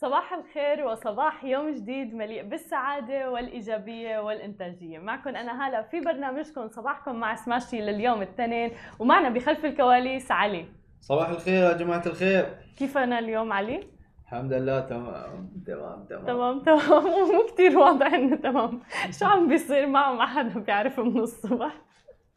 صباح الخير وصباح يوم جديد مليء بالسعادة والإيجابية والإنتاجية. معكم أنا هلا في برنامجكم صباحكم مع سماشي لليوم الاثنين ومعنا بخلف الكواليس علي. صباح الخير يا جماعة الخير. كيف أنا اليوم علي؟ الحمد لله تمام. تمام تمام. تمام تمام. مو كثير واضح إنه تمام. شو عم بيصير معه؟ ما حدا بيعرف من الصبح.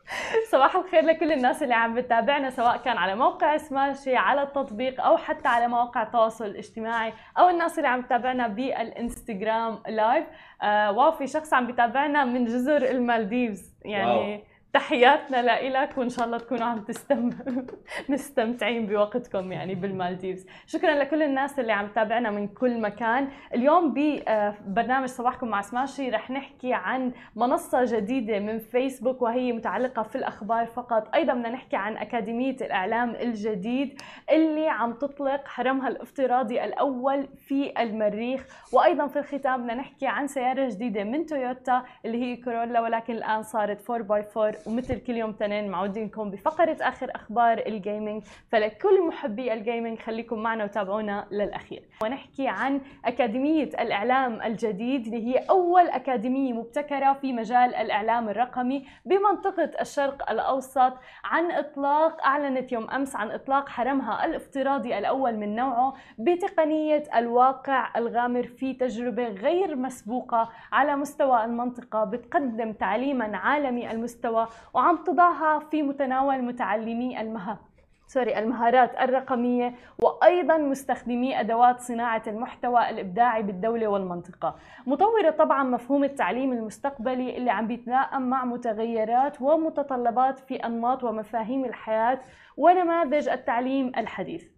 صباح الخير لكل الناس اللي عم بتابعنا سواء كان على موقع سماشي على التطبيق أو حتى على مواقع التواصل الاجتماعي أو الناس اللي عم تتابعنا بالإنستغرام live آه wow في شخص عم بيتابعنا من جزر المالديفز يعني wow. تحياتنا لإلك وإن شاء الله تكونوا عم تستم... مستمتعين بوقتكم يعني بالمالديفز. شكرا لكل الناس اللي عم تتابعنا من كل مكان. اليوم ببرنامج صباحكم مع سماشي. رح نحكي عن منصة جديدة من فيسبوك وهي متعلقة في الأخبار فقط. أيضا بدنا نحكي عن أكاديمية الإعلام الجديد اللي عم تطلق حرمها الافتراضي الأول في المريخ. وأيضا في الختام بدنا نحكي عن سيارة جديدة من تويوتا اللي هي كورولا ولكن الآن صارت 4x4 ومثل كل يوم تنين معودينكم بفقرة آخر أخبار الجيمنج فلكل محبي الجيمنج خليكم معنا وتابعونا للأخير. ونحكي عن أكاديمية الإعلام الجديد اللي هي أول أكاديمية مبتكرة في مجال الإعلام الرقمي بمنطقة الشرق الأوسط. عن إطلاق أعلنت يوم أمس عن إطلاق حرمها الافتراضي الأول من نوعه بتقنية الواقع الغامر في تجربة غير مسبوقة على مستوى المنطقة بتقدم تعليما عالمي المستوى وعم تضعها في متناول متعلمي المها سوري المهارات الرقمية وأيضا مستخدمي أدوات صناعة المحتوى الإبداعي بالدولة والمنطقة. مطورة طبعا مفهوم التعليم المستقبلي اللي عم بيتلائم مع متغيرات ومتطلبات في أنماط ومفاهيم الحياة ونماذج التعليم الحديث.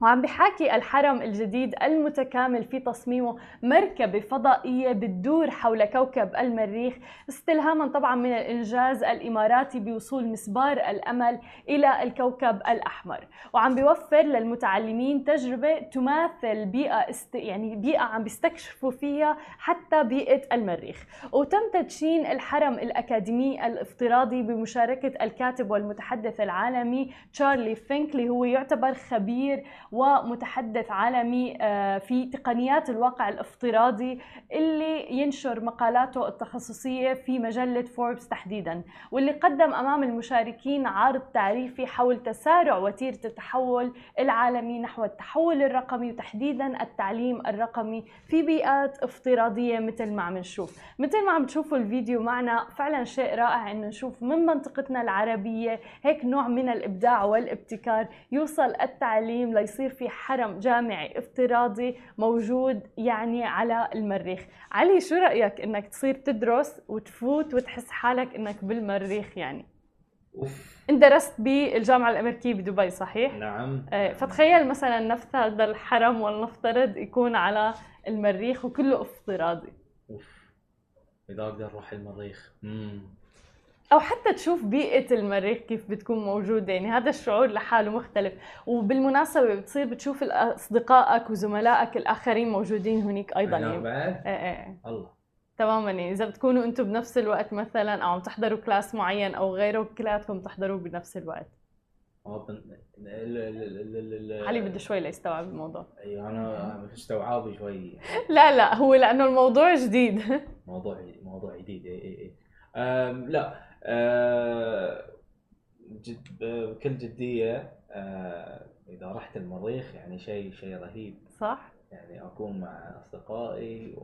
وعم بحاكي الحرم الجديد المتكامل في تصميمه مركبة فضائية بتدور حول كوكب المريخ استلهاما طبعا من الإنجاز الإماراتي بوصول مسبار الأمل إلى الكوكب الأحمر. وعم بيوفر للمتعلمين تجربة تماثل بيئة است... يعني بيئة عم بيستكشفوا فيها حتى بيئة المريخ. وتم تدشين الحرم الأكاديمي الافتراضي بمشاركة الكاتب والمتحدث العالمي تشارلي فينك اللي هو يعتبر خبير ومتحدث عالمي آه، في تقنيات الواقع الافتراضي اللي ينشر مقالاته التخصصية في مجلة فوربس تحديدا واللي قدم أمام المشاركين عرض تعريفي حول تسارع وتيرة التحول العالمي نحو التحول الرقمي وتحديدا التعليم الرقمي في بيئات افتراضية مثل ما عم نشوف. مثل ما عم تشوفوا الفيديو معنا فعلا شيء رائع انه نشوف من منطقتنا العربية هيك نوع من الإبداع والابتكار يوصل التعليم ليصير يصير في حرم جامعي افتراضي موجود يعني على المريخ. علي شو رأيك إنك تصير تدرس وتفوت وتحس حالك إنك بالمريخ يعني؟ أوف. انت درست بالجامعة الأمريكية بدبي صحيح؟ نعم. آه، فتخيل مثلا نفس هذا الحرم ولنفترض يكون على المريخ وكله افتراضي. أوف. إذا أقدر أروح المريخ. مم. أو حتى تشوف بيئة المريخ كيف بتكون موجودة. يعني هذا الشعور لحاله مختلف. وبالمناسبة بتصير بتشوف اصدقائك وزملائك الآخرين موجودين هناك أيضا. يعني بعد؟ إيه إيه. الله. تماما. يعني إذا بتكونوا أنتم بنفس الوقت مثلا أو عم تحضروا كلاس معين أو غيره كلياتكم تحضروه بنفس الوقت. علي بده شوي ليستوعب الموضوع. أيوه أنا استوعابي شوي. لا لا هو لأنه الموضوع جديد. موضوع موضوع جديد. اي اي اي لا. جد بكل جدية آه، إذا رحت المريخ يعني شيء شيء رهيب. صح؟ يعني أكون مع أصدقائي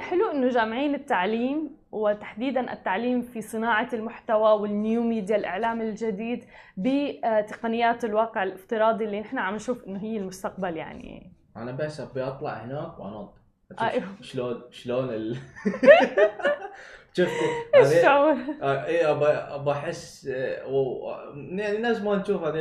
حلو إنه جامعين التعليم وتحديدا التعليم في صناعة المحتوى وال new media الإعلام الجديد بتقنيات الواقع الافتراضي اللي نحن عم نشوف إنه هي المستقبل يعني. أنا بس أبي أطلع هناك وأنط. أيوه. شلون شلون ال... شفتي؟ الشعور آه اي ابى ابى أحس آه، يعني الناس ما نشوف هذه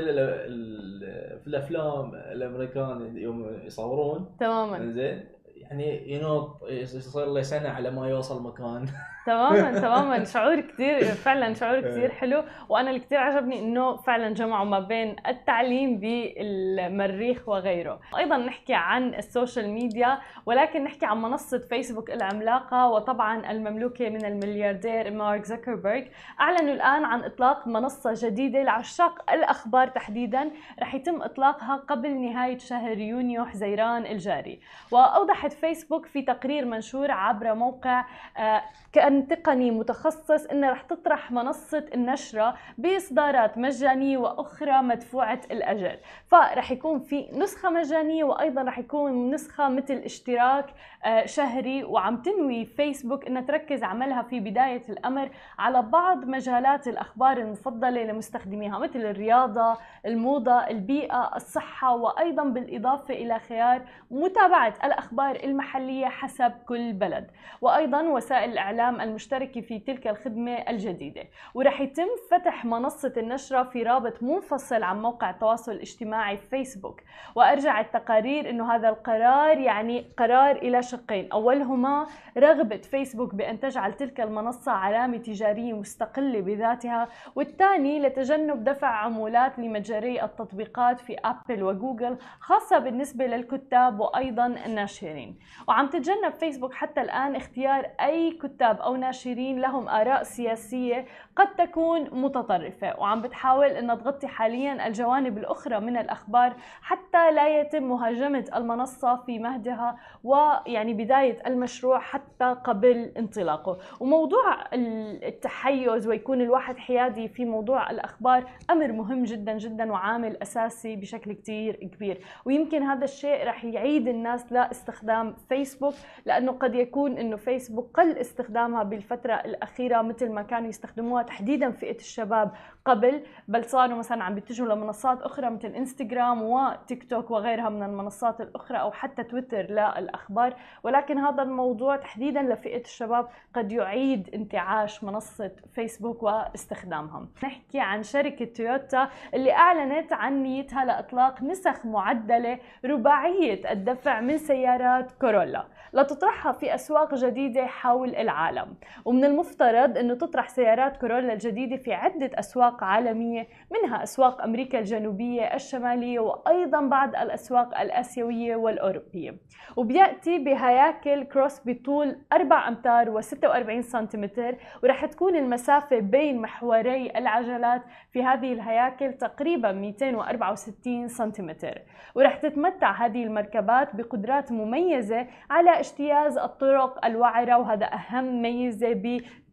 في الأفلام الأمريكان يوم يصورون. تماما. زين؟ يعني ينط يصير له سنة على ما يوصل مكان. تماما تماما. شعور كثير فعلا شعور كثير حلو. وأنا اللي كثير عجبني إنه فعلا جمعوا ما بين التعليم بالمريخ وغيره. أيضا نحكي عن ال social media ولكن نحكي عن منصة فيسبوك العملاقة. وطبعا المملوكة من الملياردير مارك زكربرج أعلنوا الآن عن إطلاق منصة جديدة لعشاق الأخبار تحديدا. رح يتم إطلاقها قبل نهاية شهر يونيو حزيران الجاري. وأوضحت فيسبوك في تقرير منشور عبر موقع آه، كان تقني متخصص إنها رح تطرح منصة النشرة بإصدارات مجانية وأخرى مدفوعة الاجر فرح يكون في نسخة مجانية وأيضا رح يكون نسخة مثل اشتراك آه، شهري وعم تنوي فيسبوك إنها تركز عملها في بداية الأمر على بعض مجالات الأخبار المفضلة لمستخدميها مثل الرياضة، الموضة، البيئة، الصحة وأيضا بالإضافة إلى خيار متابعة الأخبار المحلية حسب كل بلد، وأيضا وسائل الإعلام المشتركه في تلك الخدمة الجديدة، ورح يتم فتح منصة النشرة في رابط منفصل عن موقع التواصل الاجتماعي فيسبوك، وارجعت تقارير إنه هذا القرار يعني قرار إلى شقين. أولهما رغبة فيسبوك بأن تجعل تلك المنصة علامة تجارية مستقلة بذاتها. والثاني لتجنب دفع عمولات لمتجري التطبيقات في أبل وجوجل خاصة بالنسبة للكتاب وأيضا الناشرين. وعم تتجنب فيسبوك حتى الآن اختيار أي كتاب أو ناشرين لهم آراء سياسية قد تكون متطرفة وعم بتحاول أن تغطي حاليا الجوانب الأخرى من الأخبار حتى لا يتم مهاجمة المنصة في مهدها ويعني بداية المشروع حتى قبل انطلاقه. وموضوع التحيز ويكون الواحد حيادي في موضوع الأخبار أمر مهم جدا جدا وعامل أساسي بشكل كتير كبير. ويمكن هذا الشيء رح يعيد الناس لاستخدام فيسبوك لأنه قد يكون أنه فيسبوك قل استخدامها بالفترة الأخيرة مثل ما كانوا يستخدموها تحديدا فئة الشباب قبل بل صاروا مثلا عم بيتجهوا لمنصات أخرى مثل إنستغرام وتيك توك وغيرها من المنصات الأخرى أو حتى تويتر للأخبار. ولكن هذا الموضوع تحديدا لفئة الشباب قد يعيد انتعاش منصة فيسبوك واستخدامها نحكي عن شركة تويوتا اللي أعلنت عن نيتها لإطلاق نسخ معدلة رباعية الدفع من سيارات كورولا. لتطرحها في أسواق جديدة حول العالم. ومن المفترض أنه تطرح سيارات كورولا الجديدة في عدة أسواق عالمية منها أسواق أمريكا الجنوبية الشمالية وأيضا بعض الأسواق الآسيوية والأوروبية. وبيأتي بهياكل كروس بطول 4 أمتار و46 سنتيمتر ورح تكون المسافة بين محوري العجلات في هذه الهياكل تقريبا 264 سنتيمتر. ورح تتمتع هذه المركبات بقدرات مميزة على اجتياز الطرق الوعرة وهذا أهم ميزة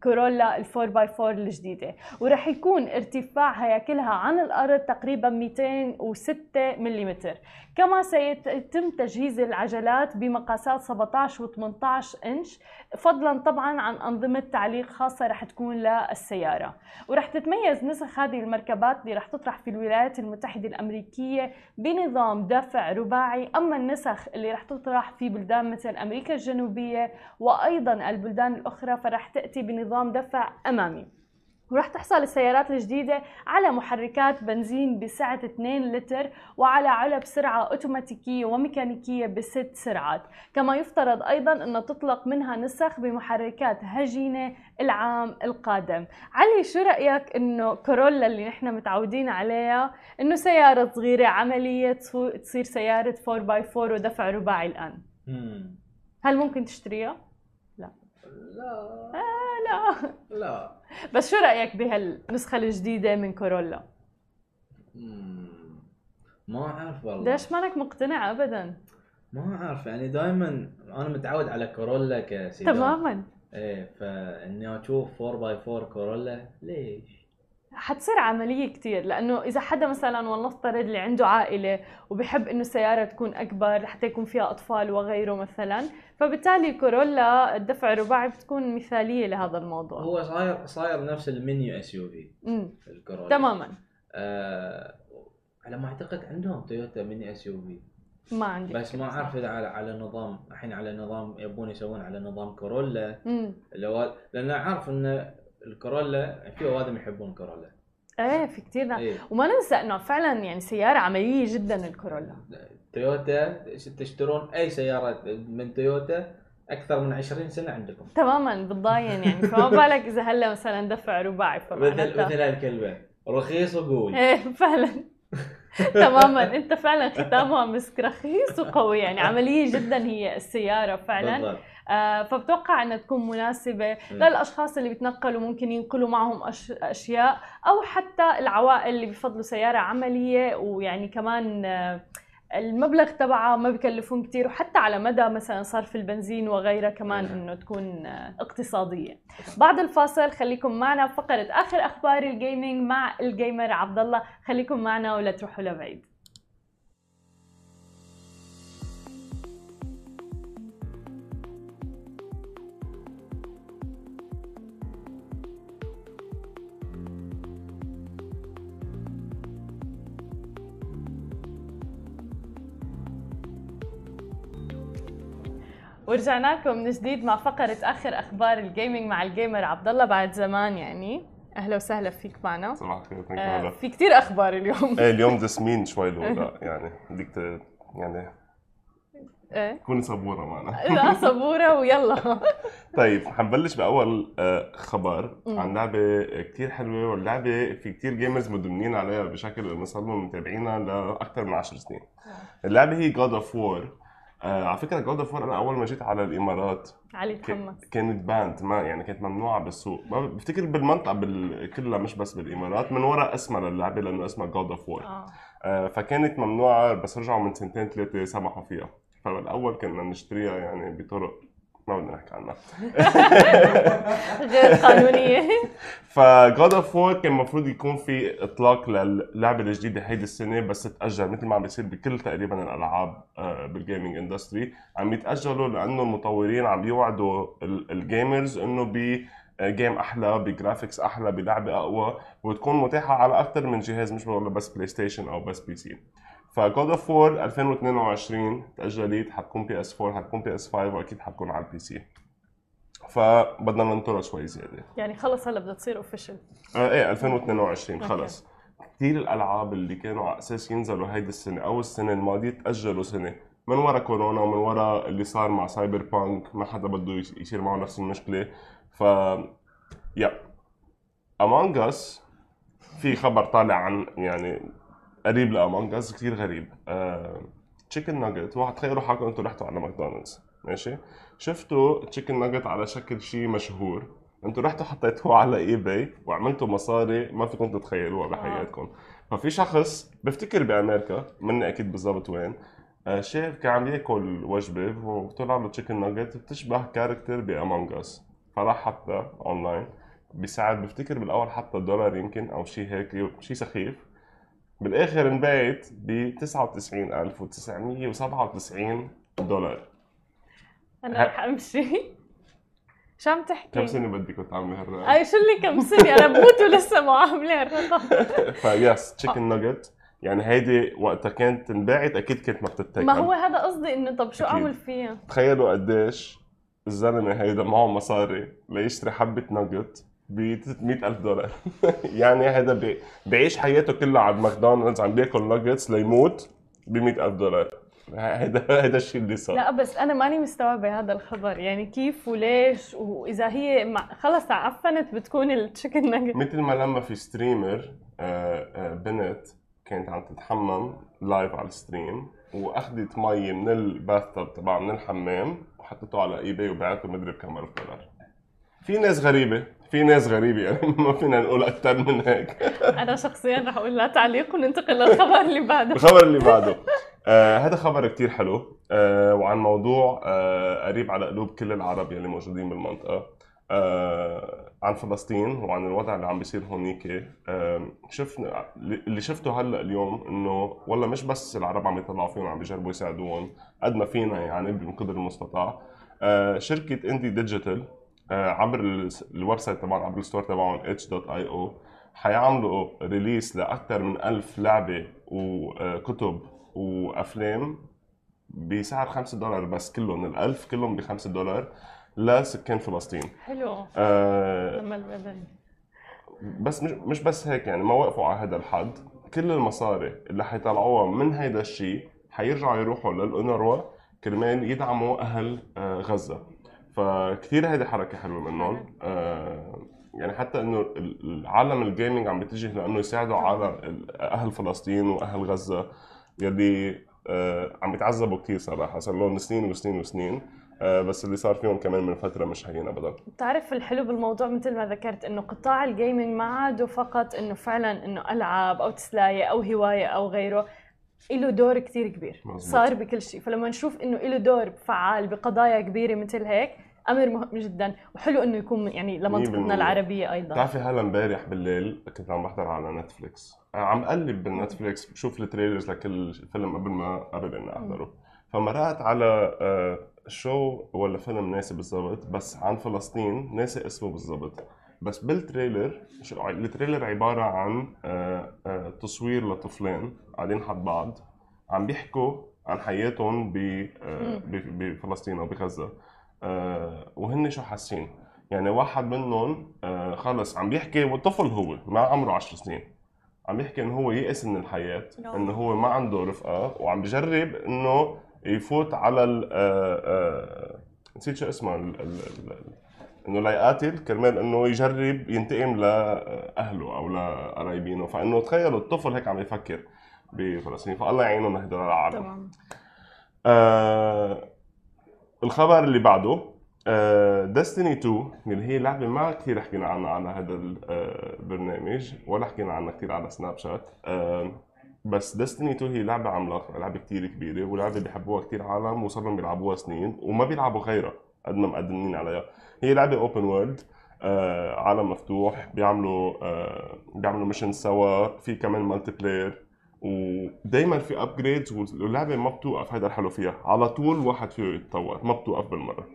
كورولا ال 4 باي 4 الجديدة. ورح يكون ارتفاع هياكلها عن الأرض تقريبا 206 ملم كما سيتم تجهيز العجلات بمقاسات 17 و 18 إنش فضلا طبعا عن أنظمة تعليق خاصة رح تكون للسيارة. ورح تتميز نسخ هذه المركبات اللي رح تطرح في الولايات المتحدة الأمريكية بنظام دفع رباعي. أما النسخ اللي رح تطرح في بلدان مثل أمريكا الجنوبية وأيضا البلدان الأخرى فرح تأتي بنظام دفع أمامي. وراح تحصل السيارات الجديدة على محركات بنزين بسعة 2 لتر وعلى علب سرعة أوتوماتيكية وميكانيكية بست سرعات. كما يفترض أيضا أن تطلق منها نسخ بمحركات هجينة العام القادم. علي شو رأيك أنه كورولا اللي نحن متعودين عليها أنه سيارة صغيرة عملية تصير سيارة 4x4 ودفع رباعي الآن؟ هل ممكن تشتريها؟ لا. لا. آه. لا. لا. بس شو رأيك بهالنسخة الجديدة من كورولا؟ ما أعرف والله. ليش مانك مقتنع ابدا؟ ما أعرف يعني دائما أنا متعود على كورولا كسيدان. تماما. إيه فإني أشوف 4 باي 4 كورولا ليش؟ حتصير عملية كتير لأنه إذا حدا مثلا ولنفترض اللي عنده عائلة وبحب إنه السيارة تكون أكبر لحتى يكون فيها أطفال وغيره مثلا فبالتالي كورولا الدفع الرباعي بتكون مثالية لهذا الموضوع. هو صاير صاير نفس ال mini SUV الكورولا. تماما. آه على ما أعتقد عندهم تويوتا mini SUV ما عندي بس ما أعرف إذا على على نظام الحين على نظام يبون يسوون على نظام كورولا. اللي هو لأن اعرف ان الكورولا في اوادم يحبون كورولا إيه في كثير إيه. وما ننسى إنه فعلا يعني سيارة عملية جدا الكورولا. تويوتا تشترون؟ أي سيارة من تويوتا أكثر من 20 سنة عندكم. تماما بتضاين يعني. فما بالك إذا هلا مثلا دفع رباعي مثل مثل هالكلمة. رخيص وقوي. إيه فعلا. تماما. أنت فعلا ختامها مسك رخيص وقوي يعني. عملية جدا هي السيارة فعلا. بالضبط. فبتوقع إنها تكون مناسبة. للأشخاص اللي بيتنقلوا ممكن ينقلوا معهم. أشياء أو حتى العوائل اللي بفضلوا سيارة عملية ويعني كمان آه المبلغ تبعها ما بكلفون كتير وحتى على مدى مثلا صرف البنزين وغيرها كمان. إنه تكون آه، اقتصادية. بعد الفاصل خليكم معنا بفقره آخر أخبار الجيمنج مع الجيمر عبد الله، خليكم معنا ولا تروحوا لبعيد. ورجعنا لكم من جديد مع فقرة آخر أخبار ال gaming مع ال gamer عبد الله بعد زمان يعني. أهلا وسهلا فيك معنا. صباح الخير آه في كتير أخبار اليوم. إيه اليوم دسمين شوي لورا يعني بدك يعني إيه. كوني صبورة معنا. لا صبورة ويلا. طيب حنبلش بأول آه، خبر. عن لعبة كتير حلوة واللعبة في كتير gamers مدمنين عليها بشكل انه صار لهم متابعينها لاكثر من 10 سنين. اللعبة هي God of War على فكرة God of أنا أول ما جيت على الإمارات علي تحمس كانت banned ما يعني كانت ممنوعة بالسوق. ما بفتكر بالمنطقة بال... كلها مش بس بالإمارات من وراء اسمها للعبه لأنه اسمها God of War آه. آه، فكانت ممنوعة بس رجعوا من سنتين ثلاثة سمحوا فيها. فالأول كنا نشتريها يعني بطرق ما بدنا نحكي عنها. غير قانونية. ف God of War كان المفروض يكون في إطلاق للعبة الجديدة هيدي السنة بس تأجل مثل ما عم بيصير بكل تقريبا الألعاب آه، بال gaming industry عم يتأجلوا لأنه المطورين عم يوعدوا ال- ال gamers إنه ب game أحلى ب graphics أحلى بلعبه أقوى وتكون متاحة على أكثر من جهاز مش بقول بس PlayStation أو بس PC ف God of War 2022 تأجلت حتكون PS 4 حتكون PS 5 وأكيد حتكون على ال PC فبدنا ننطرها شوي زيادة. يعني خلص هلا بدها تصير official آه إيه 2022 okay. خلص. كثير الألعاب اللي كانوا على أساس ينزلوا هيدي السنة أو السنة الماضية تأجلوا سنة. من ورا كورونا ومن ورا اللي صار مع Cyberpunk ما حدا بده يصير معه نفس المشكلة. ف يا Among Us في خبر طالع عن يعني قريب ل Among Us كثير غريب. chicken nugget واحد تخيلوا حالكم أنتم رحتوا على ماكدونالدز. ماشي؟ شفتوا chicken nugget على شكل شيء مشهور؟ أنتوا رحتوا حطيتوه على eBay وعملتوا مصاري ما فيكم تتخيلوها بحياتكم. ففي شخص بفتكر بأمريكا مني أكيد بالضبط وين آه، شاف كان عم يأكل وجبة وطلع له chicken nugget بتشبه character ب Among Us. فراح حطها اونلاين بساعد بفتكر بالأول حتى دولار يمكن أو شيء هيك شيء سخيف. بالآخر انباعت ب 99997 دولار أنا رح أمشي شو عم تحكي؟ كم سنة بدك تعملي هالرقم؟ أي شو اللي كم سنة أنا بموت ولسه معاملة الرقم فيس chicken nugget يعني هيدي وقتها كانت انباعت أكيد كانت ما بتتاكل ما هو هذا قصدي إنه طب شو أكيد. أعمل فيها؟ تخيلوا قديش الزلمة هيدا معه مصاري ليشتري حبة nugget ب 300 ألف دولار. يعني هذا بي- بيعيش حياته كلها على ماكدونالدز عم بياكل ناجتس ليموت ب 100 ألف دولار. هيدا هيدا الشيء اللي صار. لا بس أنا ماني مستوعبة هذا الخبر. يعني كيف وليش؟ وإذا هي خلص عفنت بتكون ال chicken nugget مثل ما لما في streamer آه، آه، بنت كانت عم تتحمم live على ال stream وأخذت مي من ال bathtub تبعها من الحمام وحطته على eBay وباعته مدري بكم ألف دولار. في ناس غريبة. في ناس غريبة يعني ما فينا نقول أكثر من هيك. أنا شخصيا رح أقول لا تعليق وننتقل للخبر اللي بعده. الخبر اللي بعده. آه هذا خبر كتير حلو آه وعن موضوع آه قريب على قلوب كل العرب يلي موجودين بالمنطقة. آه عن فلسطين وعن الوضع اللي عم بيصير هونيك. آه شفنا اللي شفته هلأ اليوم إنه والله مش بس العرب عم يطلعوا فيهم عم بيجربوا يساعدوهم قد ما فينا يعني بقدر المستطاع. آه شركة Indie Digital عبر ال- ال website تبعهم عبر ال store تبعهم itch.io حيعملوا release لاكثر من ألف لعبة وكتب وأفلام بسعر 5 دولار بس كلهم الألف كلهم ب 5 دولار لسكان فلسطين. حلو. آه لما البدن بس مش مش بس هيك يعني ما وقفوا على هذا الحد. كل المصاري اللي حيطلعوها من هيدا الشيء حيرجعوا يروحوا للأونروا كرمال يدعموا أهل آه، غزة. فكتير هيدي حركة حلوة منهم. آه يعني حتى إنه ال- العالم الجيمنج عم بيتجه لأنه يساعدوا على أهل فلسطين وأهل غزة يلي آه عم بيتعذبوا كثير صراحة صار لهم سنين وسنين وسنين. آه بس اللي صار فيهم كمان من فترة مش هين ابدا. بتعرف الحلو بالموضوع مثل ما ذكرت إنه قطاع ال gaming ما عادوا فقط إنه فعلا إنه ألعاب أو تسلاية أو هواية أو غيره له دور كتير كبير. مزبوط. صار بكل شيء. فلما نشوف إنه له دور فعال بقضايا كبيرة مثل هيك أمر مهم جدا. وحلو إنه يكون يعني لمنطقتنا. العربية أيضا. بتعرفي هلا امبارح بالليل كنت عم بحضر على نتفليكس عم قلب بالنتفليكس بشوف ال trailers لكل فيلم قبل ما قبل إني أحضره. فمرقت على آه، شو ولا فيلم ناسي بالضبط بس عن فلسطين ناسي اسمه بالضبط. بس بال trailer ال trailer عبارة عن آه، آه، تصوير لطفلين قاعدين حد بعض. عم بيحكوا عن حياتهم آه، بفلسطين أو بغزة. آه، وهن شو حاسين؟ يعني واحد منهم آه، خلص عم بيحكي وطفل هو ما عمره 10 سنين. عم بيحكي إنه هو يئس من الحياة نعم. إنه هو ما عنده رفقة وعم بجرب إنه يفوت على ال آه، آه، نسيت شو ال- إنه ليقاتل كرمال إنه يجرب ينتقم لأهله أو لقرايبينه. فإنه تخيلوا الطفل هيك عم يفكر بفلسطين فالله يعينهم هدول العالم تمام. آه الخبر اللي بعده ديستني 2 اللي هي لعبة ما كثير حكينا عنها على هذا ال- آه، البرنامج ولا حكينا عنها كثير على سناب شات آه، بس Destiny 2 هي لعبة عملاقة لعبة كثير كبيرة ولعبة بيحبوها كثير عالم وصار لهم بيلعبوها سنين وما بيلعبوا غيرها قد ما مقدمين عليها. هي لعبة open world عالم مفتوح بيعملوا آه، بيعملوا mission سوا في كمان multiplayer ودائما في upgrades واللعبة ما بتوقف هذا الحلو فيها. على طول واحد فيه يتطور ما بتوقف بالمرة.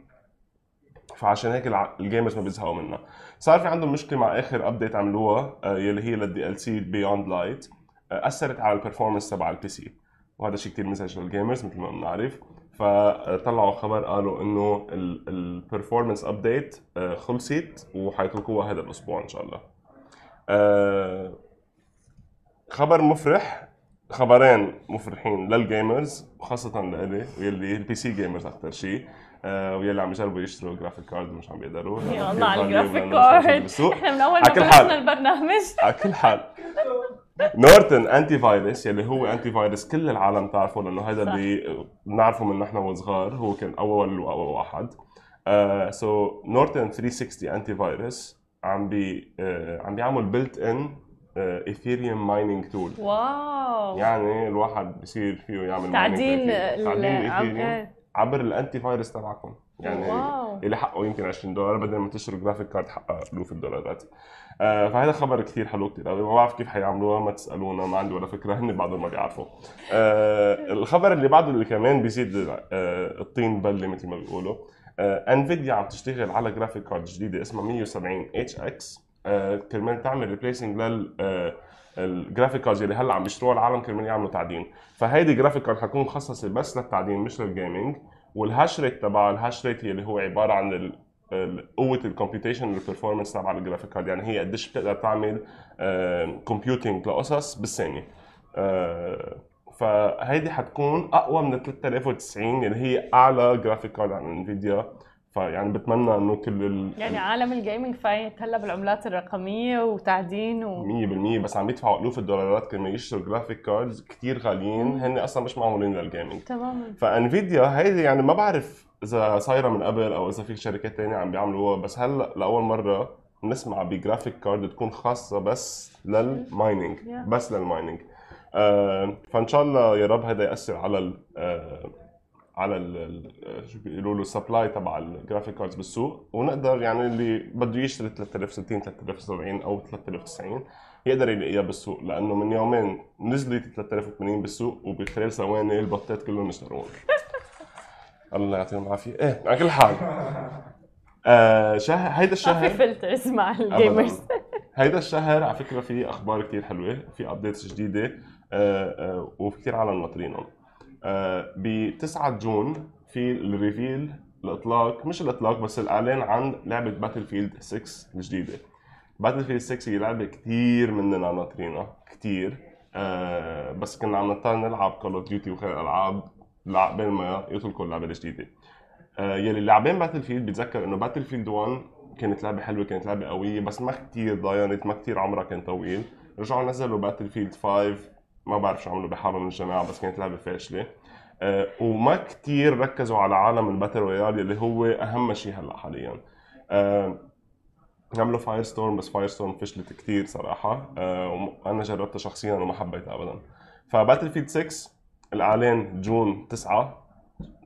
فعشان هيك ال gamers ما بيزهقوا منها. صار في عندهم مشكلة مع آخر update عملوها آه، يلي هي لل DLC Beyond Light أثرت على ال performance تبع ال PC وهذا شيء كثير مزعج لل gamers مثل ما بنعرف. فطلعوا خبر قالوا إنه ال performance update خلصت وحيتركوها هذا الأسبوع إن شاء الله. آه، خبر مفرح. خبرين مفرحين لل gamers وخاصة لإلي واللي ال PC gamers أكثر شيء آه ويلي عم يجربوا يشتروا graphic card مش عم بيقدروا يا الله على ال graphic card. إحنا من أول ما. بلشنا البرنامج على كل حال Norton antivirus يلي هو antivirus كل العالم تعرفه لأنه هذا. اللي بنعرفه من نحن وصغار هو كان أول وأول واحد so Norton 360 antivirus عم بي آه، عم بيعمل built-in Ethereum mining tool wow. يعني الواحد بصير فيه يعمل تعدين تعدين إيه. عبر ال antivirus تبعكم. يعني wow. اللي حقه يمكن 20 دولار بدل ما تشتروا graphic card حقها الوف الدولارات آه فهذا خبر كثير حلو كثير قوي ما بعرف كيف حيعملوها ما تسألونا ما عندي ولا فكرة. هن بعضهم ما بيعرفوا. آه الخبر اللي بعده اللي كمان بيزيد آه الطين بله مثل ما بيقولوا. آه Nvidia عم تشتغل على graphic card جديدة اسمها 170 HX كرمال تعمل replacing لل آه الجرافيك اللي هلا عم بيشتروها العالم كرمال يعملوا تعدين. فهيدي graphic card حتكون مخصصه بس للتعدين مش لل gaming وال hash rate تبع ال hash rate اللي هو عبارة عن قوة ال computation وال performance تبع ال graphic card يعني هي قديش بتقدر تعمل computing لقصص بالثانية. آه، فهيدي حتكون أقوى من ال 3090 اللي هي أعلى graphic card عن Nvidia فيعني بتمنى إنه كل ال يعني عالم ال gaming فايت هلا بالعملات الرقمية وتعدين و... 100% بس عم بيدفعوا ألوف الدولارات كرمال يشتروا graphic cards كثير غاليين. هن أصلا مش معمولين لل gaming تماما. ف Nvidia هيدي يعني ما بعرف إذا صايرة من قبل أو إذا في شركات تانية عم بيعملوها بس هلأ لأول مرة بنسمع ب graphic card تكون خاصة بس لل mining. بس لل mining آه فإن شاء الله يا رب هذا يأثر على ال آه على شو بيقولوا له ال supply تبع ال graphic cards بالسوق. ونقدر يعني اللي بده يشتري 3060 3070 أو 3090 يقدر يلاقيها بالسوق لأنه من يومين نزلت 3080 بالسوق وبخلال ثواني البوتات كلهم اشتروهم الله يعطيهم العافية. إيه على كل حال. آه شهر هيدا ما في الشهر filters مع ال gamers. هيدا الشهر على فكرة في أخبار كثير حلوة في updates جديدة آه، آه، وفي كثير عالم ناطرينهم. ب 9 June في ال reveal الإطلاق مش الإطلاق بس الإعلان عن لعبة Battlefield 6 الجديدة. Battlefield 6 هي لعبة كثير مننا ناطرينها كثير آه بس كنا عم نضطر نلعب Call of Duty وغير الألعاب لعقبال ما يطلقوا اللعبة الجديدة. آه، يلي لاعبين Battlefield بيتذكر إنه Battlefield 1 كانت لعبة حلوة كانت لعبة قوية بس ما كثير ضاينت ما كثير عمرها كان طويل. رجعوا نزلوا Battlefield 5 ما بعرف شو عملوا بحالهم الجماعة بس كانت لعبة فاشله آه، وما كثير ركزوا على عالم ال battle royale اللي هو أهم شيء هلأ حاليا. آه، عملوا Firestorm بس Firestorm فشلت كثير صراحة. آه، وأنا جربتها شخصيا وما حبيتها ابدا. ف Battlefield 6 الإعلان June 9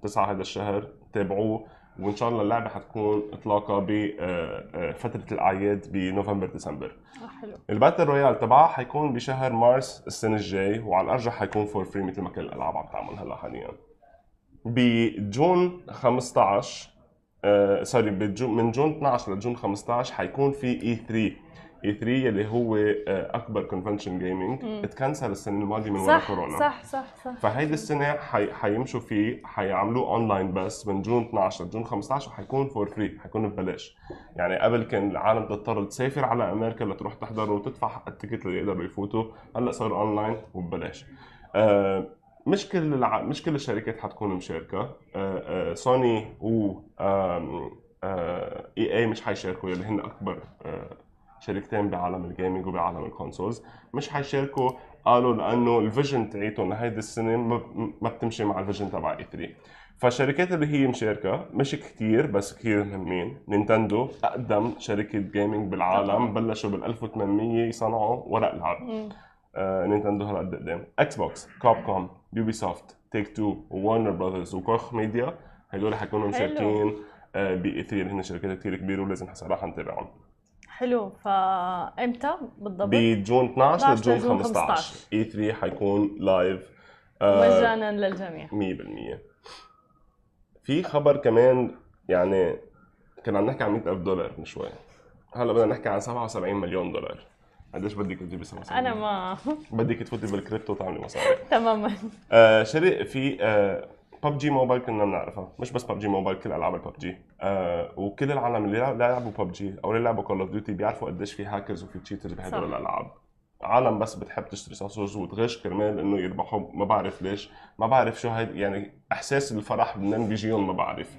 9 هذا الشهر تابعوه. وإن شاء الله اللعبة حتكون اطلاقها بفتره الأعياد بنوفمبر ديسمبر. آه، حلو. ال battle royale تبعها حيكون بشهر مارس السنة الجاي وعلى الأرجح حيكون for free مثل ما كل الألعاب عم تعمل هلا حاليا. ب June 15 آه sorry ب June من June 12 ل June 15 حيكون في E3 E3 اللي هو آه أكبر convention gaming. اتكنسل السنة الماضية من ورا كورونا. صح صح صح فهيدي السنة حي... حيمشوا فيه حيعملوه اونلاين بس من June 12 ل June 15 وحيكون for free حيكون ببلاش. يعني قبل كان العالم تضطر تسافر على أمريكا لتروح تحضر وتدفع ال ticket اللي يقدروا يفوتوا. هلأ صار اونلاين وببلاش. آه مش كل الع... مش كل الشركات حتكون مشاركة. آه آه سوني و آه EA مش حيشاركوا يلي هن أكبر آه شركتين بعالم ال gaming وبعالم ال consoles مش حيشاركوا قالوا لأنه ال vision تاعيتهم لهيدي السنة ما- بتمشي مع ال vision تبع E3 فالشركات اللي هي مشاركة مش كتير بس كتير مهمين. Nintendo أقدم شركة gaming بالعالم بلشوا بال 1800 يصنعوا ورق لعب مم. آه، Nintendo هلا قد قدام. Xbox Capcom Ubisoft Take-Two و Warner Brothers و Koch Media. هدول حيكونوا. مشاركين ب E3 اللي هن شركات كتير كبيرة ولازم صراحة نتابعهم. حلو. فامتى بالضبط؟ ب June 12 12 ل June ل June 15 15. E3 حيكون live آه، مجانا للجميع. 100% في خبر كمان يعني كنا عم نحكي عن 100000 دولار من شوي. هلا بدنا نحكي عن 77 مليون دولار. قديش بدك تجيبي 77 أنا ما بدك تفوتي بالكريبتو وتعملي مصاري. تماما. آه شري في آه PUBG Mobile كنا بنعرفها مش بس PUBG Mobile كل ألعاب الببجي. آه وكل العالم اللي لعب- لعبوا ببجي أو اللي لعبوا Call of Duty بيعرفوا قديش في هاكرز وفي cheaters بهدول. الألعاب. عالم بس بتحب تشتري ساسوج وتغش كرمال إنه يربحوا ما بعرف ليش. ما بعرف شو هاي يعني إحساس الفرح منين بيجيهم ما بعرف.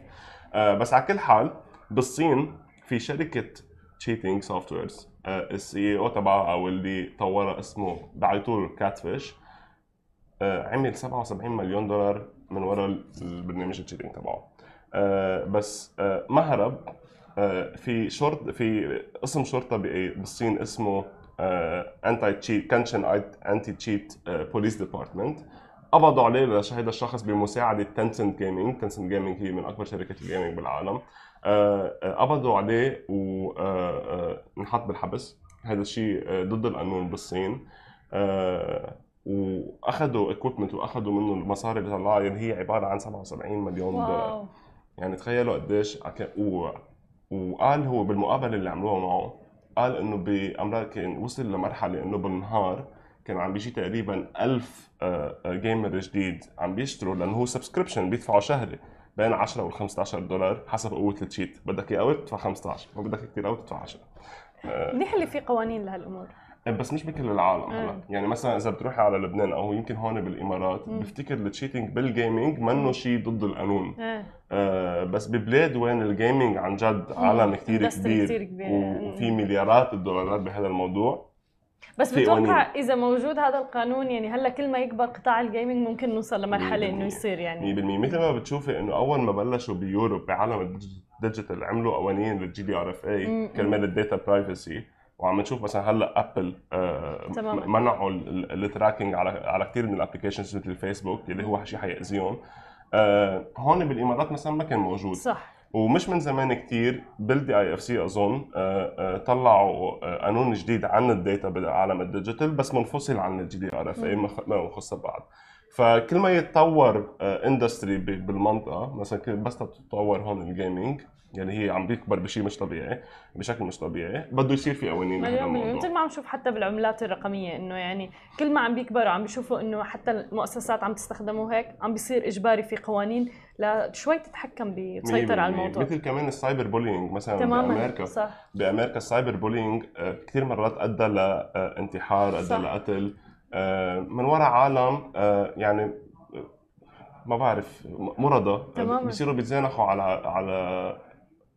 آه بس على كل حال بالصين في شركة cheating softwares ال CEO تبعها أو اللي طورها اسمه بعيطوا له آه، عمل 77 مليون دولار من وراء البرنامج ال cheating تبعه آه، بس آه، ما هرب آه، في شرط في اسم شرطة ب- بالصين اسمه anti-cheat Kunshan anti-cheat police department قبضوا عليه لش- هذا الشخص بمساعدة Tencent Gaming Tencent Gaming هي من أكبر شركات ال gaming بالعالم. آه، آه، قبضوا عليه وانحط بالحبس. هذا الشيء آه، ضد القانون بالصين. آه، وأخذوا equipment وأخذوا منه المصاري اللي طلعها اللي هي عبارة عن 77 مليون دولار. wow يعني تخيلوا قديش و... وقال هو بالمقابله اللي عملوها معه قال إنه بأمريكا وصل لمرحلة إنه بالنهار كان عم بيجي تقريبا 1000 gamer جديد عم بيشتروا لأنه هو subscription بيدفعوا شهري بين 10 وال 15 دولار حسب قوة ال cheat. بدك إياه قوي تدفع 15 ما بدك كثير قوي تدفع 10 منيح اللي في قوانين لهالأمور. بس مش بكل العالم هلا. يعني مثلا إذا بتروحي على لبنان أو يمكن هون بالإمارات مم. بفتكر ال cheating بال gaming منه شيء ضد القانون. آه بس ببلاد وين ال gaming عن جد عالم كثير كبير كتير كبير. وفي مليارات الدولارات بهذا الموضوع. بس بتوقع. إذا موجود هذا القانون يعني هلأ كل ما يكبر قطاع ال gaming ممكن نوصل لمرحلة إنه يصير 100% يعني مثل ما بتشوفي إنه أول ما بلشوا ب Europe بعالم ال digital عملوا قوانين لل GDRFA كرمال ال data privacy وعم نشوف مثلا هلأ Apple آه. منعوا ال tracking على على كثير من ال applications مثل الفيسبوك اللي هو شيء حيأذيهم. آه هون بالإمارات مثلا ما كان موجود. صح. ومش من زمان كتير بال DIFC أظن آه، طلعوا قانون جديد عن ال data بعالم ال digital بس منفصل عن ال GDRFA ما يخص بعض. فكل ما يتطور industry بالمنطقة مثلا بس تتطور هون ال gaming يعني هي عم بيكبر بشيء مش طبيعي بشكل مش طبيعي. بده يصير في قوانين مليون مليون الموضوع مثل ما عم نشوف حتى بالعملات الرقمية إنه يعني كل ما عم بيكبروا عم بيشوفوا إنه حتى المؤسسات عم تستخدمه هيك عم بيصير إجباري في قوانين لشوي تتحكم بتسيطر على 100% الموضوع. مثل كمان ال cyberbullying مثلا تماما بأمريكا. صح. بأمريكا ال cyberbullying آه، كثير مرات أدى لانتحار أدى صح. لقتل. آه، من وراء عالم آه، يعني آه، ما بعرف مرضى. تماماً. بصيروا بيتسلحوا على على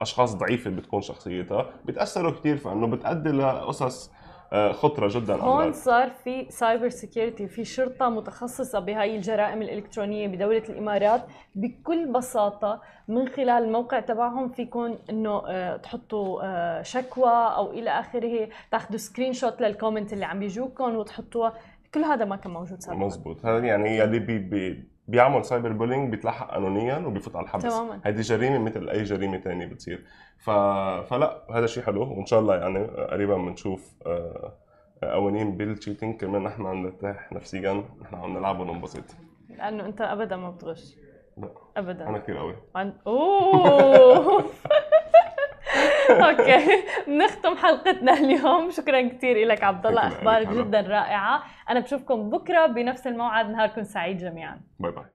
أشخاص ضعيفة بتكون شخصيتها بتأثروا كثير فانه بتؤدي لقصص آه، خطرة جدا هون صار في cyber security في شرطة متخصصة بهاي الجرائم الإلكترونية بدولة الإمارات. بكل بساطة من خلال الموقع تبعهم فيكم إنه آه، تحطوا آه، شكوى أو إلى آخره تاخذوا screenshot لل comment اللي عم بيجوكم وتحطوها. كل هذا ما كان موجود سابقا. مزبوط. هذا يعني يلي بي بيعمل cyberbullying بيتلحق قانونيا وبيفوت على الحبس. تماماً. هذه جريمة مثل أي جريمة ثانية بتصير. ف... فلا هذا شيء حلو. وإن شاء الله يعني قريبا بنشوف آه، قوانين بال cheating كمان. نحن عم نرتاح نفسيا. نحن عم نلعب وننبسط لأنه أنت أبدا ما بتغش. لا. أبدا. أنا كثير قوي. عن... أوه! okay. بنختم حلقتنا اليوم. شكرا كثير لك عبد الله أخبارك. جدا رائعة. أنا بشوفكم بكرة بنفس الموعد. نهاركم سعيد جميعا. باي باي.